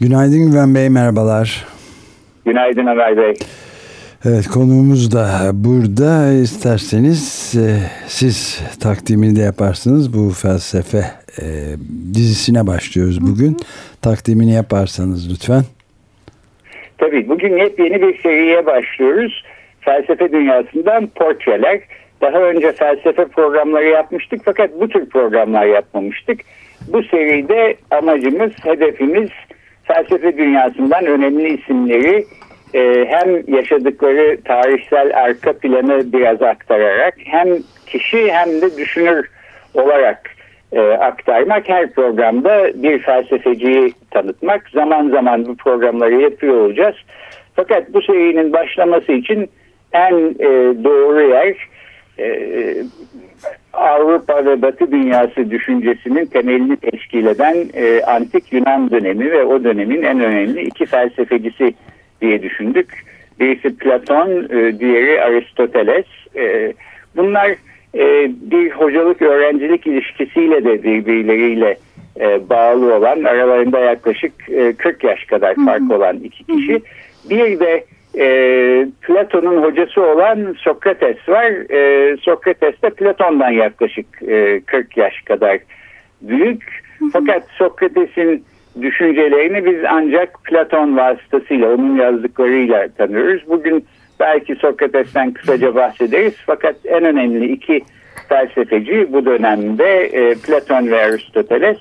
Günaydın Güven Bey, merhabalar. Günaydın Ömer Bey. Evet konuğumuz da burada isterseniz e, siz takdimini de yaparsınız bu felsefe e, dizisine başlıyoruz bugün takdimini yaparsanız lütfen. Tabii bugün yepyeni bir seriye başlıyoruz felsefe dünyasından portreler daha önce felsefe programları yapmıştık fakat bu tür programlar yapmamıştık. Bu seride amacımız, hedefimiz felsefe dünyasından önemli isimleri e, hem yaşadıkları tarihsel arka planı biraz aktararak hem kişi hem de düşünür olarak e, aktarmak. Her programda bir felsefeciyi tanıtmak. Zaman zaman bu programları yapıyor olacağız. Fakat bu serinin başlaması için en e, doğru yer e, Avrupa ve Batı dünyası düşüncesinin temelini teşkil eden e, antik Yunan dönemi ve o dönemin en önemli iki felsefecisi diye düşündük. Birisi Platon, e, diğeri Aristoteles. E, bunlar e, bir hocalık öğrencilik ilişkisiyle de birbirleriyle e, bağlı olan aralarında yaklaşık e, 40 yaş kadar fark olan iki kişi. Bir de e, Platon'un hocası olan Sokrates var. E, Sokrates de Platon'dan yaklaşık e, 40 yaş kadar büyük. Fakat Sokrates'in düşüncelerini biz ancak Platon vasıtasıyla, onun yazdıklarıyla tanıyoruz. Bugün belki Sokrates'ten kısaca bahsederiz. Fakat en önemli iki felsefeci bu dönemde e, Platon ve Aristoteles.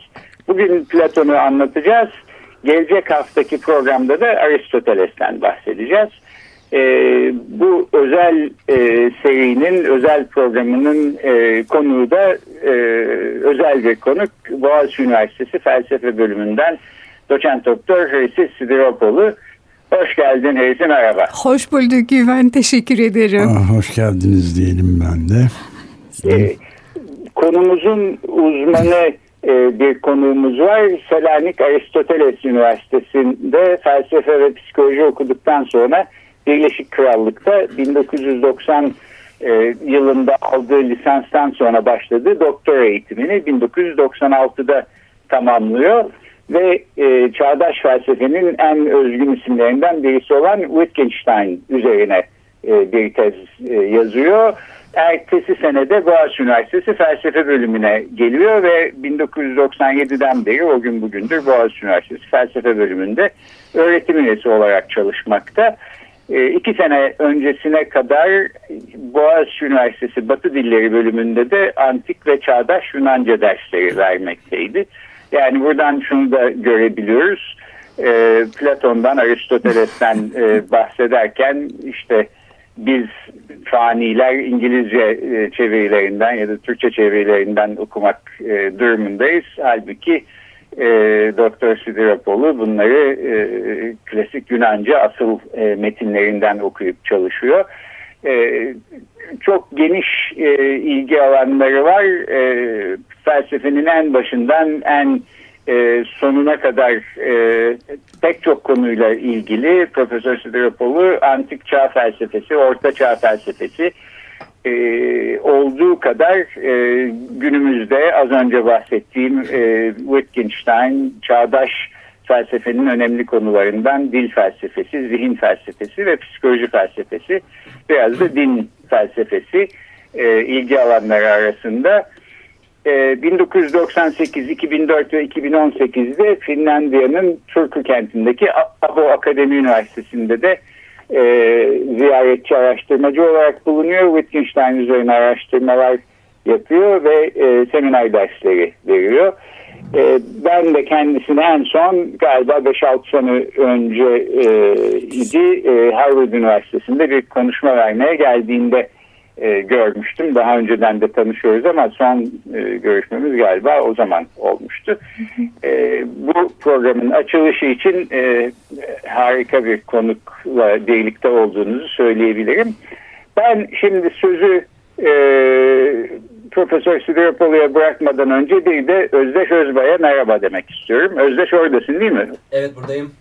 Bugün Platon'u anlatacağız. Gelecek haftaki programda da Aristoteles'ten bahsedeceğiz e, bu özel e, serinin, özel programının e, konuğu da e, özel bir konuk. Boğaziçi Üniversitesi Felsefe Bölümünden doçent doktor Hrisis Sidiropoğlu. Hoş geldin Hrisis, merhaba. Hoş bulduk Güven, teşekkür ederim. Aa, hoş geldiniz diyelim ben de. E, konumuzun uzmanı e, bir konuğumuz var. Selanik Aristoteles Üniversitesi'nde felsefe ve psikoloji okuduktan sonra Birleşik Krallık'ta 1990 e, yılında aldığı lisanstan sonra başladığı doktora eğitimini 1996'da tamamlıyor ve e, çağdaş felsefenin en özgün isimlerinden birisi olan Wittgenstein üzerine e, bir tez e, yazıyor. Ertesi senede Boğaziçi Üniversitesi felsefe bölümüne geliyor ve 1997'den beri o gün bugündür Boğaziçi Üniversitesi felsefe bölümünde öğretim üyesi olarak çalışmakta. E, iki sene öncesine kadar Boğaziçi Üniversitesi Batı Dilleri bölümünde de antik ve çağdaş Yunanca dersleri vermekteydi. Yani buradan şunu da görebiliyoruz. E, Platon'dan, Aristoteles'ten e, bahsederken işte biz faniler İngilizce e, çevirilerinden ya da Türkçe çevirilerinden okumak e, durumundayız. Halbuki e, Doktor Sidiropoğlu bunları e, klasik Yunanca asıl e, metinlerinden okuyup çalışıyor. E, çok geniş e, ilgi alanları var. E, felsefenin en başından en e, sonuna kadar e, pek çok konuyla ilgili Profesör Sidiropoğlu antik çağ felsefesi, orta çağ felsefesi, e, olduğu kadar e, günümüzde az önce bahsettiğim e, Wittgenstein çağdaş felsefenin önemli konularından dil felsefesi, zihin felsefesi ve psikoloji felsefesi biraz da din felsefesi e, ilgi alanları arasında. E, 1998, 2004 ve 2018'de Finlandiya'nın Turku kentindeki Abo Akademi Üniversitesi'nde de e, ziyaretçi araştırmacı olarak bulunuyor. Wittgenstein üzerine araştırmalar yapıyor ve e, seminer dersleri veriyor. E, ben de kendisine en son galiba 5-6 sene önce e, idi e, Harvard Üniversitesi'nde bir konuşma vermeye geldiğinde e, görmüştüm. Daha önceden de tanışıyoruz ama son e, görüşmemiz galiba o zaman olmuştu. E, bu programın açılışı için e, harika bir konukla birlikte olduğunuzu söyleyebilirim. Ben şimdi sözü e, Profesör Sidiropolu'ya bırakmadan önce bir de Özdeş Özbay'a merhaba demek istiyorum. Özdeş oradasın değil mi? Evet buradayım.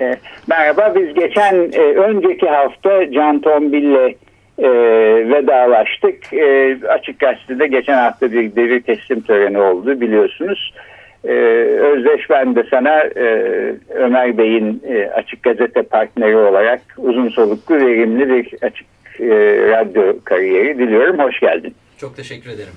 E, merhaba biz geçen e, önceki hafta Can Tombil'le e, vedalaştık. E, açık Gazete'de geçen hafta bir devir teslim töreni oldu biliyorsunuz. E, Özdeş ben de sana e, Ömer Bey'in e, Açık Gazete partneri olarak uzun soluklu verimli bir açık e, radyo kariyeri diliyorum. Hoş geldin. Çok teşekkür ederim.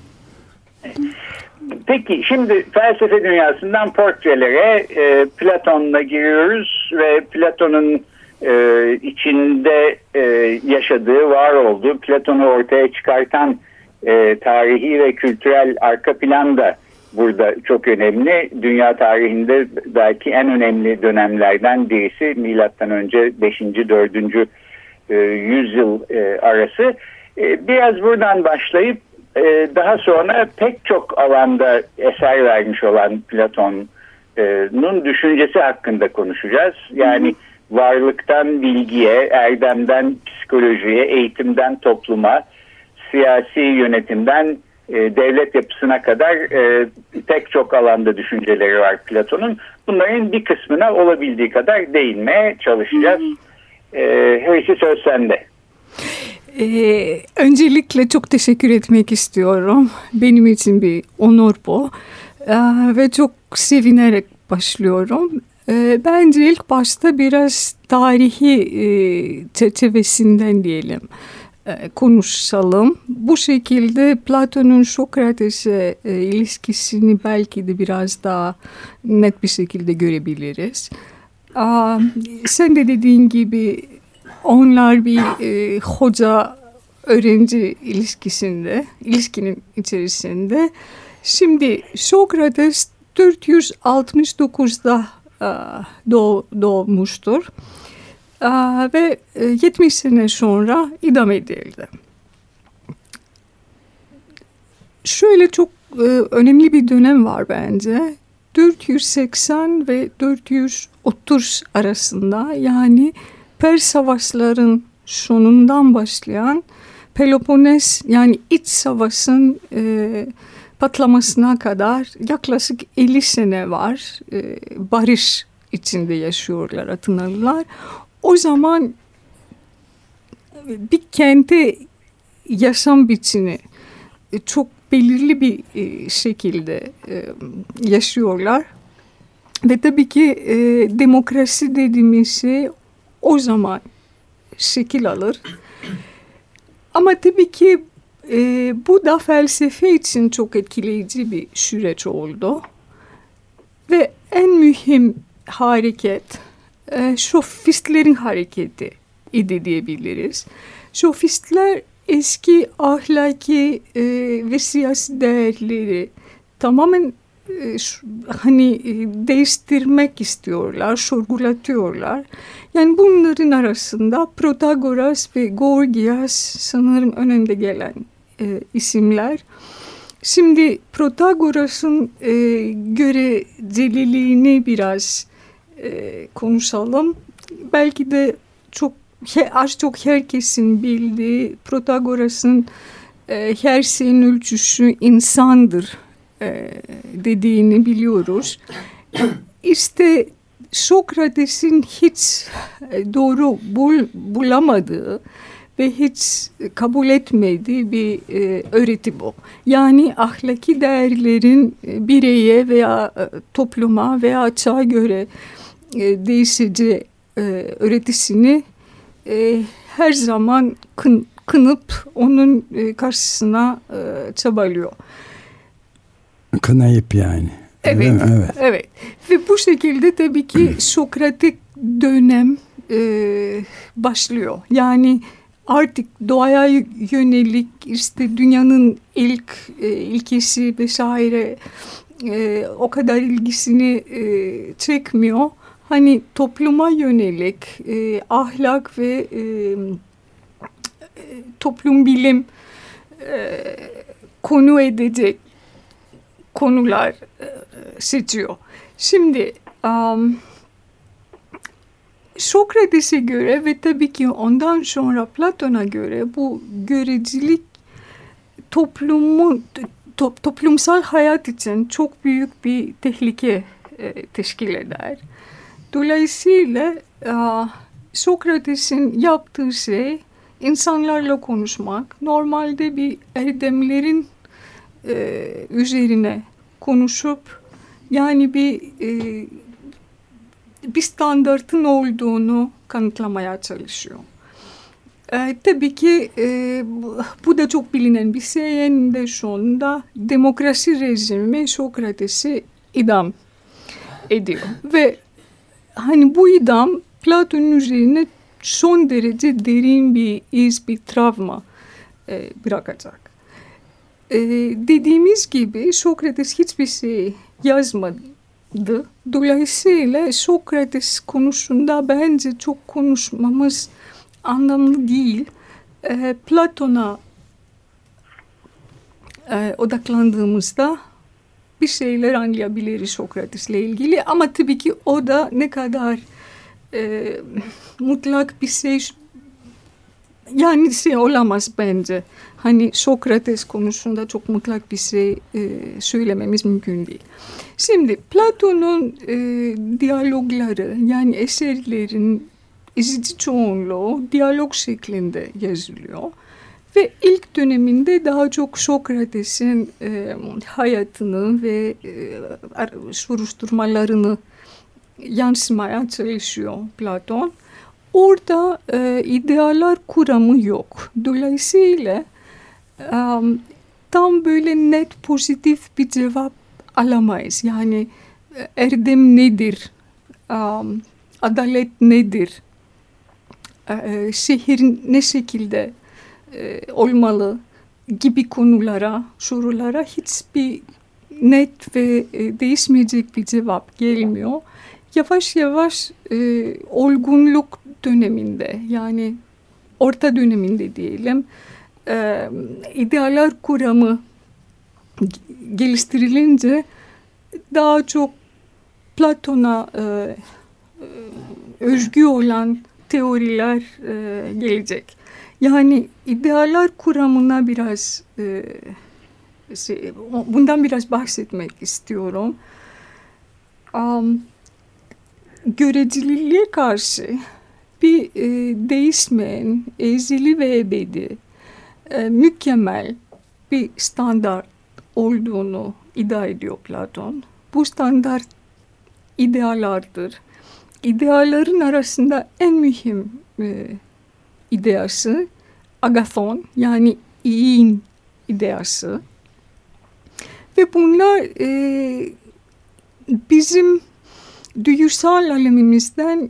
Peki şimdi felsefe dünyasından portrelere e, Platon'la giriyoruz ve Platon'un e, içinde e, yaşadığı, var olduğu, Platon'u ortaya çıkartan e, tarihi ve kültürel arka plan da burada çok önemli. Dünya tarihinde belki en önemli dönemlerden birisi milattan önce 5. 4. E, yüzyıl e, arası. E, biraz buradan başlayıp e, daha sonra pek çok alanda eser vermiş olan Platon'un düşüncesi hakkında konuşacağız. Yani varlıktan bilgiye, erdemden psikolojiye, eğitimden topluma, siyasi yönetimden e, devlet yapısına kadar e, pek çok alanda düşünceleri var Platon'un. Bunların bir kısmına olabildiği kadar değinmeye çalışacağız. E, Hırsı söz sende. Ee, öncelikle çok teşekkür etmek istiyorum. Benim için bir onur bu. Ee, ve çok sevinerek başlıyorum. Ee, bence ilk başta biraz tarihi e, çerçevesinden diyelim e, konuşalım. Bu şekilde Platon'un Sokrates'e e, ilişkisini belki de biraz daha net bir şekilde görebiliriz. Sen de dediğin gibi onlar bir e, hoca öğrenci ilişkisinde, ilişkinin içerisinde. Şimdi Sokrates 469'da e, doğ, doğmuştur. E, ve 70 e, sene sonra idam edildi. Şöyle çok önemli bir dönem var bence. 480 ve 430 arasında yani Pers savaşların sonundan başlayan Peloponnes yani iç savaşın e, patlamasına kadar yaklaşık 50 sene var. E, barış içinde yaşıyorlar Atınalılar. O zaman bir kente yaşam biçimi çok belirli bir e, şekilde e, yaşıyorlar. Ve tabii ki e, demokrasi dediğimiz şey o zaman şekil alır. Ama tabii ki e, bu da felsefe için çok etkileyici bir süreç oldu. Ve en mühim hareket e, şofistlerin hareketi idi diyebiliriz. Şofistler eski ahlaki e, ve siyasi değerleri tamamen e, hani e, değiştirmek istiyorlar, sorgulatıyorlar. Yani bunların arasında Protagoras ve Gorgias sanırım önünde gelen e, isimler. Şimdi Protagoras'ın e, göreceliliğini biraz e, konuşalım. Belki de çok az çok herkesin bildiği Protagoras'ın e, her şeyin ölçüsü insandır e, dediğini biliyoruz. İşte Sokrates'in hiç e, doğru bul, bulamadığı ve hiç kabul etmediği bir e, öğreti bu. Yani ahlaki değerlerin e, bireye veya e, topluma veya çağa göre e, değişici e, öğretisini e, her zaman kın, kınıp onun e, karşısına e, çabalıyor. Kınayıp yani. Evet, evet. evet. Ve bu şekilde tabii ki Sokratik dönem e, başlıyor. Yani artık doğaya yönelik işte dünyanın ilk e, ilkesi vesaire e, o kadar ilgisini e, çekmiyor. Hani topluma yönelik e, ahlak ve e, toplum bilim e, konu edecek konular e, seçiyor. Şimdi um, Sokrates'e göre ve tabii ki ondan sonra Platon'a göre bu görecilik toplumun to, toplumsal hayat için çok büyük bir tehlike e, teşkil eder. Dolayısıyla e, Sokrates'in yaptığı şey insanlarla konuşmak. Normalde bir erdemlerin e, üzerine konuşup yani bir e, bir standartın olduğunu kanıtlamaya çalışıyor. E, tabii ki e, bu da çok bilinen bir şey. Eninde sonunda demokrasi rejimi Sokrates'i idam ediyor. Ve hani bu idam Platon'un üzerine son derece derin bir iz, bir travma e, bırakacak. E, dediğimiz gibi Sokrates hiçbir şey yazmadı. Dolayısıyla Sokrates konusunda bence çok konuşmamız anlamlı değil. E, Platon'a e, odaklandığımızda bir şeyler anlayabiliriz Sokrates'le ilgili. Ama tabii ki o da ne kadar e, mutlak bir şey yani şey olamaz bence. Hani Sokrates konusunda çok mutlak bir şey e, söylememiz mümkün değil. Şimdi Platon'un e, diyalogları yani eserlerin ezici çoğunluğu diyalog şeklinde yazılıyor. Ve ilk döneminde daha çok Sokrates'in e, hayatını ve e, soruşturmalarını yansımaya çalışıyor Platon. Orada e, idealar kuramı yok. Dolayısıyla e, tam böyle net pozitif bir cevap alamayız. Yani e, erdem nedir? E, adalet nedir? E, şehir ne şekilde e, olmalı gibi konulara, sorulara hiçbir net ve e, değişmeyecek bir cevap gelmiyor. Yavaş yavaş e, olgunluk döneminde yani orta döneminde diyelim e, idealler kuramı geliştirilince daha çok Platon'a e, e, özgü olan teoriler e, gelecek. Yani idealler kuramına biraz e, şey, bundan biraz bahsetmek istiyorum. Um, görecililiğe karşı bir e, değişmeyen, ezili ve ebedi, e, mükemmel bir standart olduğunu iddia ediyor Platon. Bu standart idealardır. İdeaların arasında en mühim e, ideası agathon yani iyin ideası. Ve bunlar e, bizim duygusal alemimizden e,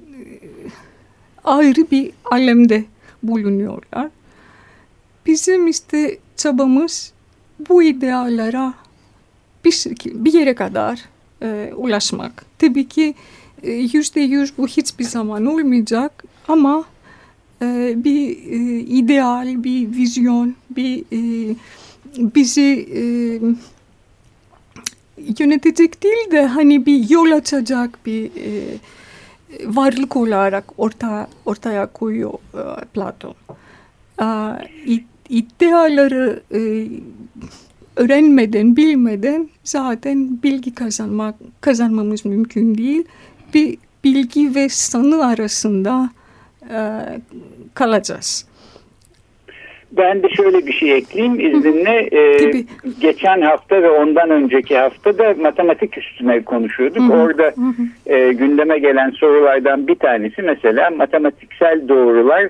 ayrı bir alemde bulunuyorlar. Bizim işte çabamız bu idealara bir, şekilde, bir yere kadar e, ulaşmak. Tabii ki e, yüzde yüz bu hiçbir zaman olmayacak ama e, bir e, ideal, bir vizyon, bir e, bizi e, yönetecek değil de hani bir yol açacak bir e, varlık olarak orta, ortaya koyuyor e, Platon. E, iddiaları e, öğrenmeden, bilmeden zaten bilgi kazanmak kazanmamız mümkün değil. Bir bilgi ve sanı arasında e, kalacağız. Ben de şöyle bir şey ekleyeyim izninle. Ee, geçen hafta ve ondan önceki hafta da matematik üstüne konuşuyorduk. Hı hı. Orada hı hı. E, gündeme gelen sorulardan bir tanesi mesela matematiksel doğrular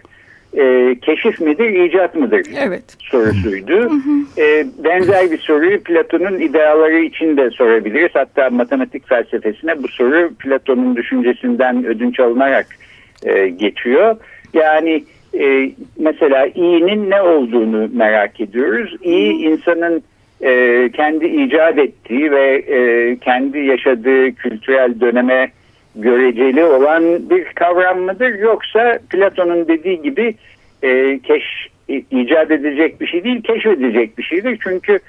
e, keşif midir, icat mıdır evet. sorusuydu. Hı hı. E, benzer bir soruyu Platon'un ideaları için de sorabiliriz. Hatta matematik felsefesine bu soru Platon'un düşüncesinden ödünç alınarak e, geçiyor. Yani e, mesela iyinin ne olduğunu merak ediyoruz. İyi insanın e, kendi icat ettiği ve e, kendi yaşadığı kültürel döneme göreceli olan bir kavram mıdır? Yoksa Platon'un dediği gibi e, keş, icat edilecek bir şey değil, keşfedilecek bir şeydir. Çünkü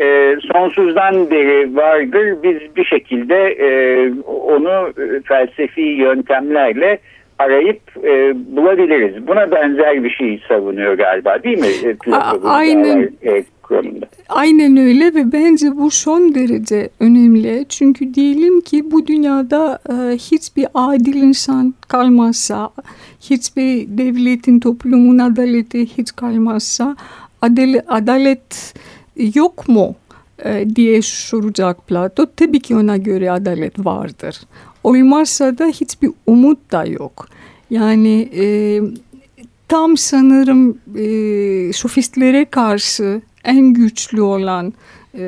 e, sonsuzdan beri vardır. Biz bir şekilde e, onu felsefi yöntemlerle arayıp e, bulabiliriz. Buna benzer bir şey savunuyor galiba değil mi? E, Plato Aynen. E, konumda. Aynen öyle ve bence bu son derece önemli. Çünkü diyelim ki bu dünyada e, hiçbir adil insan kalmazsa, hiçbir devletin, toplumun adaleti hiç kalmazsa adalet, adalet yok mu e, diye soracak Plato. Tabii ki ona göre adalet vardır. Olmazsa da hiçbir umut da yok. Yani e, tam sanırım e, sofistlere karşı en güçlü olan e,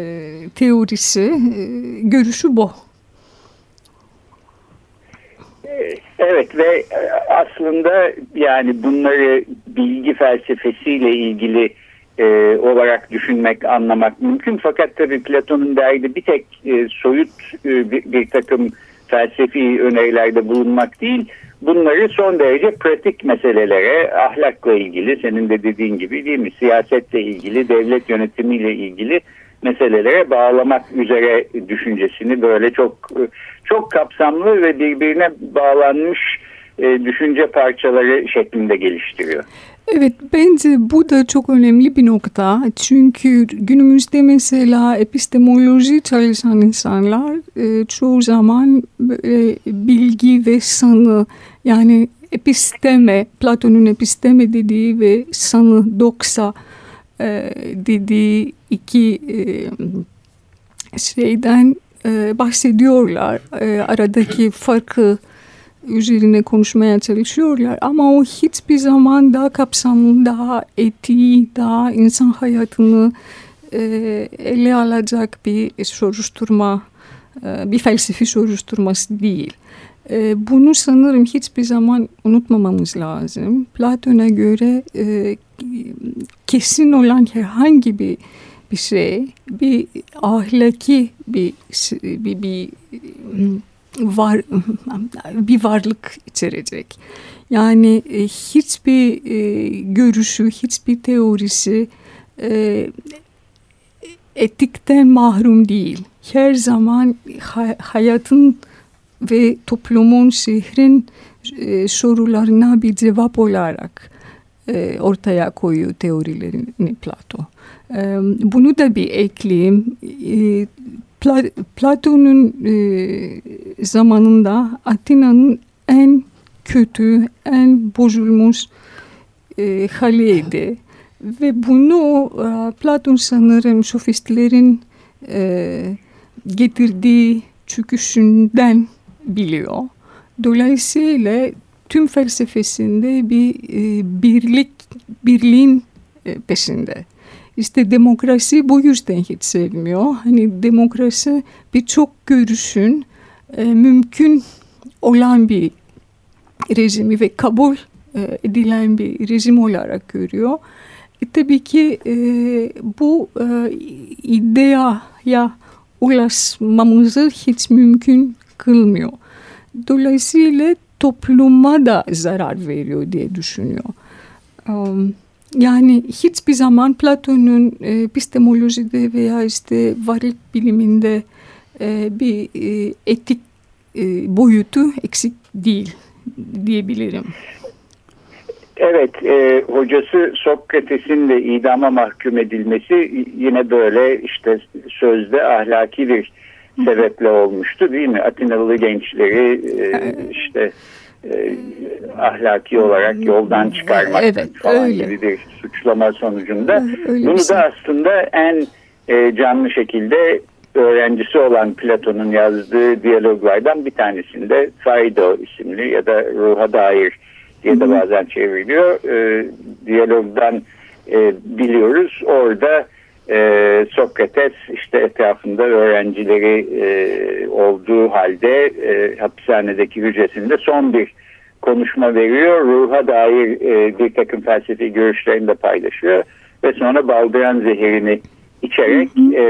teorisi, e, görüşü bu. Evet ve aslında yani bunları bilgi felsefesiyle ilgili e, olarak düşünmek, anlamak mümkün. Fakat tabii Platon'un derdi bir tek e, soyut e, bir, bir takım felsefi önerilerde bulunmak değil, bunları son derece pratik meselelere, ahlakla ilgili, senin de dediğin gibi değil mi, siyasetle ilgili, devlet yönetimiyle ilgili meselelere bağlamak üzere düşüncesini böyle çok çok kapsamlı ve birbirine bağlanmış e, düşünce parçaları şeklinde geliştiriyor. Evet bence bu da çok önemli bir nokta. Çünkü günümüzde mesela epistemoloji çalışan insanlar e, çoğu zaman e, bilgi ve sanı yani episteme, Platon'un episteme dediği ve sanı doksa e, dediği iki e, şeyden e, bahsediyorlar. E, aradaki farkı üzerine konuşmaya çalışıyorlar ama o hiçbir zaman daha kapsamlı, daha etiği, daha insan hayatını e, ele alacak bir soruşturma, e, bir felsefi soruşturması değil. E, bunu sanırım hiçbir zaman unutmamamız lazım. Platon'a göre e, kesin olan herhangi bir bir şey, bir ahlaki bir bir, bir var bir varlık içerecek. Yani e, hiçbir e, görüşü, hiçbir teorisi e, etikten mahrum değil. Her zaman hay hayatın ve toplumun, şehrin sorularına bir cevap olarak ortaya koyuyor teorilerini Plato. Bunu da bir ekleyeyim. Platon'un e, zamanında Atina'nın en kötü, en bozulmuş e, haliydi. Ve bunu e, Platon sanırım sofistlerin e, getirdiği çöküşünden biliyor. Dolayısıyla tüm felsefesinde bir e, birlik, birliğin e, peşinde. İşte demokrasi bu yüzden hiç sevmiyor. Hani demokrasi birçok görüşün e, mümkün olan bir rejimi ve kabul e, edilen bir rejim olarak görüyor. E, tabii ki e, bu e, ideaya ulaşmamızı hiç mümkün kılmıyor. Dolayısıyla topluma da zarar veriyor diye düşünüyor. Um, yani hiçbir zaman Platon'un e, epistemolojide veya işte varlık biliminde e, bir e, etik e, boyutu eksik değil diyebilirim. Evet, e, hocası Sokrates'in de idama mahkum edilmesi yine böyle işte sözde ahlaki bir sebeple olmuştu değil mi? Atinalı gençleri e, işte e, ahlaki olarak yoldan çıkarmak evet, falan öyle. gibi bir suçlama sonucunda. Öyle Bunu da aslında en e, canlı şekilde öğrencisi olan Platon'un yazdığı diyaloglardan bir tanesinde Faido isimli ya da ruha dair diye de bazen çevriliyor. E, diyalogdan e, biliyoruz. Orada e, Sokrates işte etrafında öğrencileri e, olduğu halde e, hapishanedeki hücresinde son bir konuşma veriyor. Ruha dair e, bir takım felsefi görüşlerini de paylaşıyor. Ve sonra baldıran zehirini içerek E,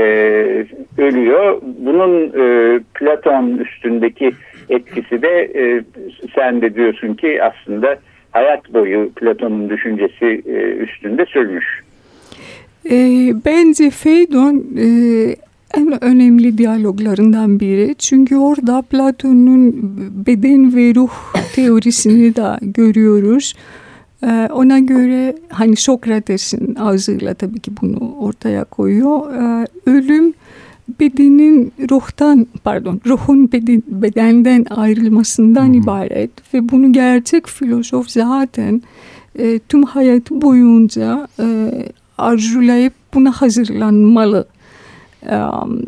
ölüyor. Bunun e, Platon üstündeki etkisi de e, sen de diyorsun ki aslında hayat boyu Platon'un düşüncesi e, üstünde sürmüş. E, bence Phaedon e, en önemli diyaloglarından biri. Çünkü orada Platon'un beden ve ruh teorisini de görüyoruz. Ee, ona göre hani Sokrates'in ağzıyla tabii ki bunu ortaya koyuyor. Ee, ölüm bedenin ruhtan pardon ruhun beden, bedenden ayrılmasından hmm. ibaret ve bunu gerçek filozof zaten e, tüm hayatı boyunca e, arzulayıp buna hazırlanmalı.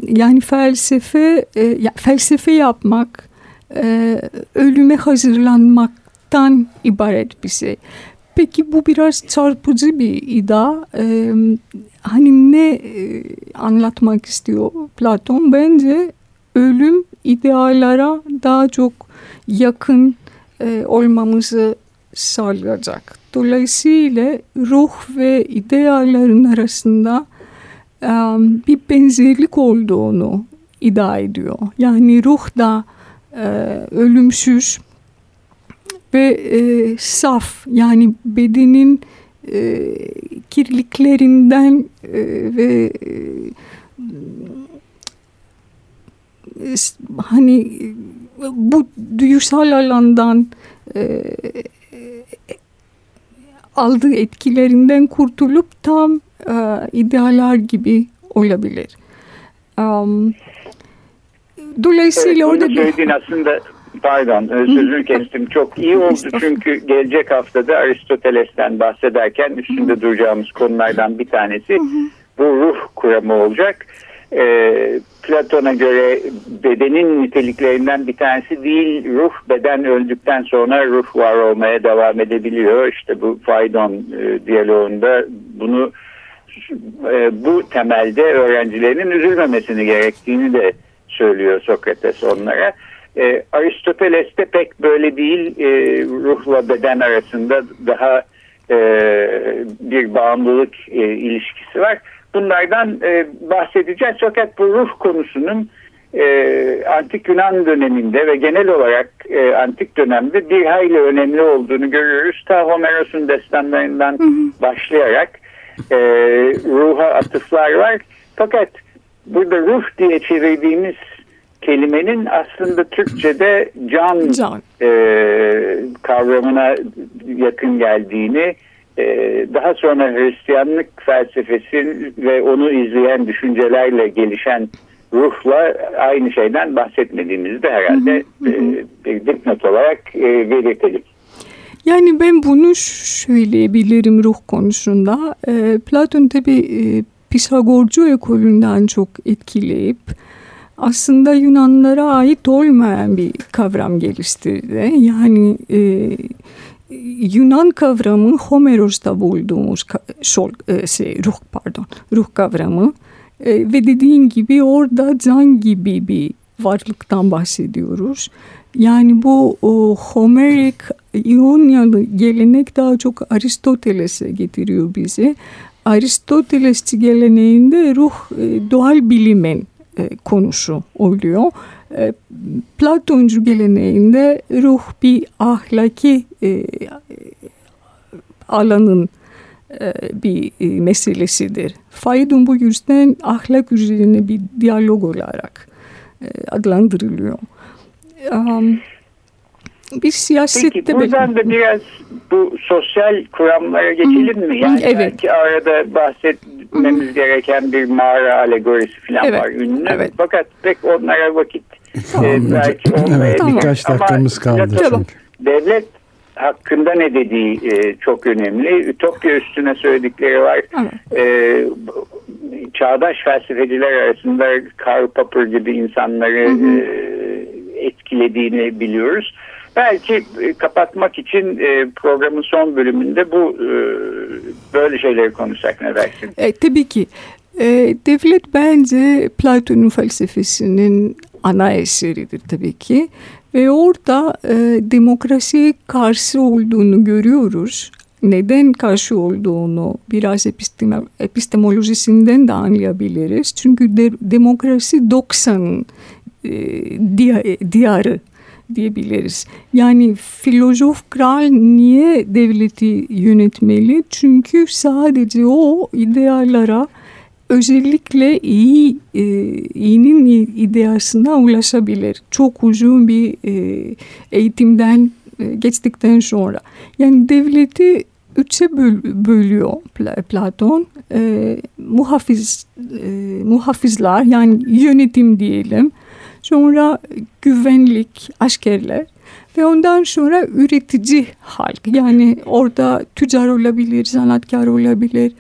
Yani felsefe e, felsefe yapmak e, ölüme hazırlanmaktan ibaret bir şey. Peki bu biraz çarpıcı bir iddia. Ee, hani ne e, anlatmak istiyor Platon? Bence ölüm idealara daha çok yakın olmamızı sağlayacak. Dolayısıyla ruh ve ideallerin arasında bir benzerlik olduğunu iddia ediyor. Yani ruh da ölümsüz ve saf yani bedenin kirliklerinden ve hani bu duygusal alandan aldığı etkilerinden kurtulup tam e, idealler gibi olabilir. Um, dolayısıyla evet, orada bir... aslında Pardon sözünü kestim. Çok iyi oldu çünkü gelecek haftada Aristoteles'ten bahsederken üstünde duracağımız konulardan bir tanesi bu ruh kuramı olacak. Ee, Platon'a göre bedenin niteliklerinden bir tanesi değil ruh beden öldükten sonra ruh var olmaya devam edebiliyor. İşte bu Faydon e, diyaloğunda bunu e, bu temelde öğrencilerinin üzülmemesini gerektiğini de söylüyor Sokrates onlara. E, Aristoteles'te pek böyle değil. E, ruhla beden arasında daha e, bir bağımlılık e, ilişkisi var. Bunlardan e, bahsedeceğiz. Fakat bu ruh konusunun e, antik Yunan döneminde ve genel olarak e, antik dönemde bir hayli önemli olduğunu görüyoruz. Ta Homeros'un destanlarından hı hı. başlayarak e, ruha atıflar var. Fakat burada ruh diye çevirdiğimiz kelimenin aslında Türkçe'de can, can. E, kavramına yakın geldiğini daha sonra Hristiyanlık felsefesi ve onu izleyen düşüncelerle gelişen ruhla aynı şeyden bahsetmediğimizi de herhalde hı hı hı. E, bir dipnot olarak e, belirtelim. Yani ben bunu söyleyebilirim ruh konusunda. E, Platon tabi e, Pisagorcu ekolünden çok etkileyip aslında Yunanlara ait olmayan bir kavram geliştirdi. Yani e, Yunan kavramı Homeros'ta bulduğumuz şol, e, şey, ruh pardon ruh kavramı e, ve dediğin gibi orada can gibi bir varlıktan bahsediyoruz. Yani bu o, Homerik İonyalı gelenek daha çok Aristoteles'e getiriyor bizi. Aristotelesçi geleneğinde ruh e, doğal bilimin e, konusu oluyor. E, Platoncu geleneğinde ruh bir ahlaki e, alanın e, bir e, meselesidir. Faydun bu yüzden ahlak üzerine bir diyalog olarak adlandırılıyor. Bir siyasette... Peki buradan da biraz bu sosyal kuramlara geçelim mi? Yani evet. belki arada bahsetmemiz gereken bir mağara alegorisi falan evet. var ünlü. Evet. Fakat pek onlara vakit tamam. e, belki Evet tamam. birkaç dakikamız kaldı çünkü. Devlet hakkında ne dediği e, çok önemli. Ütopya üstüne söyledikleri var. Evet. E, çağdaş felsefeciler arasında Karl Popper gibi insanları hı hı. E, etkilediğini biliyoruz. Belki e, kapatmak için e, programın son bölümünde bu e, böyle şeyleri konuşsak ne dersin? E, tabii ki. E, devlet bence Platon'un felsefesinin ana eseridir tabii ki. Ve orada e, demokrasiye karşı olduğunu görüyoruz. Neden karşı olduğunu biraz epistemolojisinden de anlayabiliriz. Çünkü de, demokrasi 90 e, diyarı diyebiliriz. Yani filozof kral niye devleti yönetmeli? Çünkü sadece o ideallara özellikle iyi e, iyinin ideasına ulaşabilir. Çok uzun bir e, eğitimden e, geçtikten sonra. Yani devleti üçe böl bölüyor Platon. E, muhafiz e, muhafizler yani yönetim diyelim. Sonra güvenlik askerler ve ondan sonra üretici halk. Yani orada tüccar olabilir, sanatkar olabilir.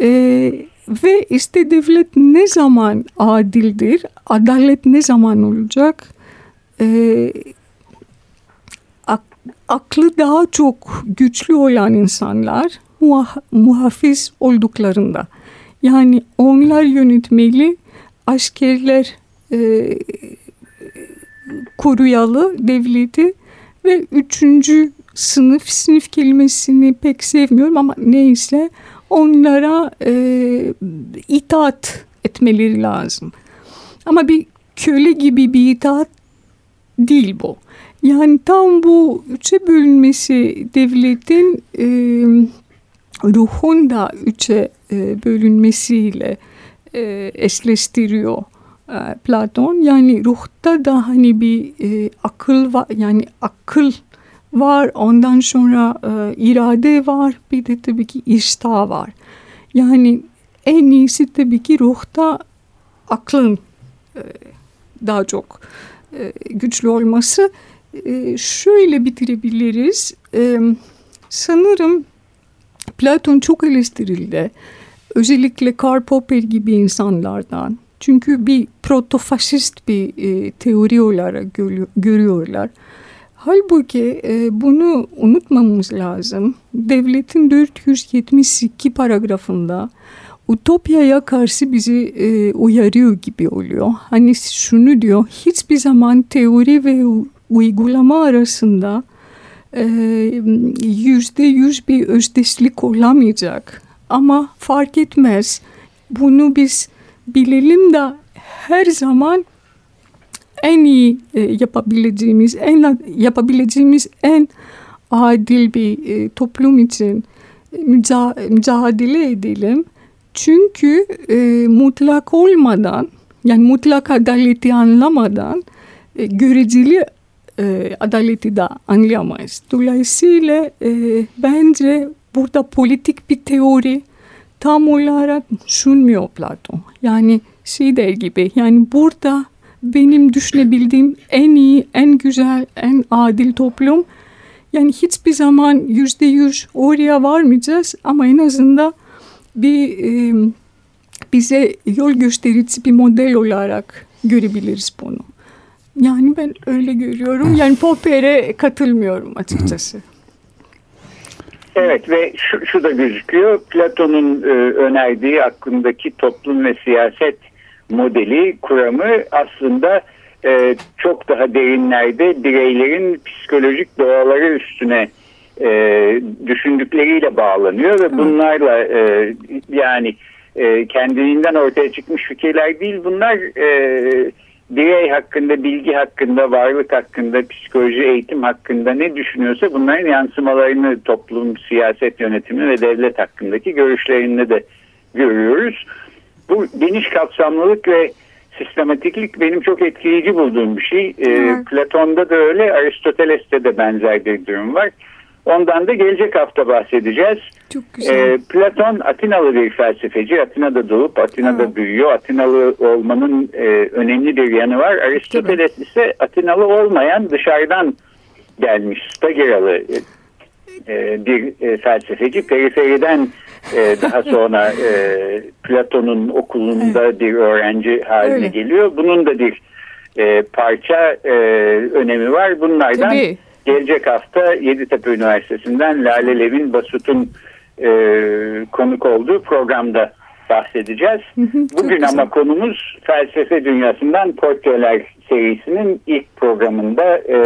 Ee, ve işte devlet ne zaman adildir, adalet ne zaman olacak? Ee, ak, aklı daha çok güçlü olan insanlar muha, muhafiz olduklarında. Yani onlar yönetmeli, askerler e, koruyalı devleti ve üçüncü sınıf, sınıf kelimesini pek sevmiyorum ama neyse onlara e, itaat etmeleri lazım. Ama bir köle gibi bir itaat değil bu. Yani tam bu üçe bölünmesi devletin e, ruhun da üçe e, bölünmesiyle e, eşleştiriyor Platon. Yani ruhta da hani bir e, akıl var yani akıl var ondan sonra e, irade var bir de tabii ki iştah var. Yani en iyisi tabii ki ruhta aklın e, daha çok e, güçlü olması. E, şöyle bitirebiliriz. E, sanırım Platon çok eleştirildi. Özellikle Karl Popper gibi insanlardan. Çünkü bir protofaşist bir e, teori olarak görüyorlar. Halbuki e, bunu unutmamamız lazım. Devletin 472 paragrafında Utopya'ya karşı bizi e, uyarıyor gibi oluyor. Hani şunu diyor, hiçbir zaman teori ve uygulama arasında e, yüzde yüz bir özdeşlik olamayacak. Ama fark etmez. Bunu biz bilelim de her zaman en iyi e, yapabileceğimiz, en yapabileceğimiz en adil bir e, toplum için müca, mücadele edelim. Çünkü e, mutlak olmadan, yani mutlak adaleti anlamadan e, göreceli e, adaleti de anlayamayız. Dolayısıyla e, bence burada politik bir teori tam olarak Platon. Yani şey der gibi yani burada benim düşünebildiğim en iyi, en güzel, en adil toplum. Yani hiçbir zaman yüzde yüz oraya varmayacağız ama en azından bir e, bize yol gösterici bir model olarak görebiliriz bunu. Yani ben öyle görüyorum. Yani Popper'e katılmıyorum açıkçası. Evet ve şu, şu da gözüküyor. Platon'un e, önerdiği hakkındaki toplum ve siyaset modeli, kuramı aslında e, çok daha derinlerde bireylerin psikolojik doğaları üstüne e, düşündükleriyle bağlanıyor ve bunlarla e, yani e, kendiliğinden ortaya çıkmış fikirler değil bunlar e, birey hakkında, bilgi hakkında, varlık hakkında, psikoloji, eğitim hakkında ne düşünüyorsa bunların yansımalarını toplum, siyaset yönetimi ve devlet hakkındaki görüşlerinde de görüyoruz. Bu geniş kapsamlılık ve sistematiklik benim çok etkileyici bulduğum bir şey. E, Platon'da da öyle, Aristoteles'te de benzer bir durum var. Ondan da gelecek hafta bahsedeceğiz. Çok güzel. E, Platon Atinalı bir felsefeci. Atina'da doğup Atina'da evet. büyüyor. Atinalı olmanın e, önemli bir yanı var. Aristoteles Tabii. ise Atinalı olmayan dışarıdan gelmiş Stagiralı e, bir e, felsefeci. Periferiden e, daha sonra e, Platon'un okulunda evet. bir öğrenci haline Öyle. geliyor. Bunun da bir e, parça e, önemi var. Bunlardan Tabii. Gelecek hafta Yeditepe Üniversitesi'nden Lale Levin Basut'un e, konuk olduğu programda bahsedeceğiz. Bugün ama konumuz felsefe dünyasından portreler serisinin ilk programında e,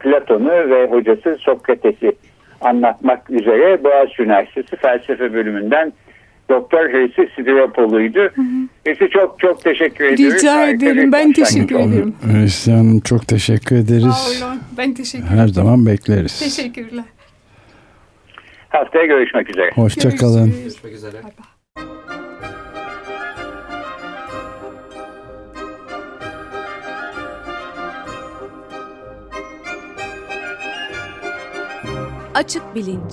Platon'u ve hocası Sokrates'i anlatmak üzere Boğaziçi Üniversitesi Felsefe Bölümünden Doktor Heysi Sidiropolu'ydu. Heysi çok çok teşekkür ediyoruz. Rica Harika ederim. Ben teşekkür ederim. Hüsnü Hanım çok teşekkür ederiz. Sağ olun. Ben teşekkür Her ederim. zaman bekleriz. Teşekkürler. Haftaya görüşmek üzere. Hoşçakalın. Görüşürüz. Görüşmek üzere. Bay bay. Açık bilinç.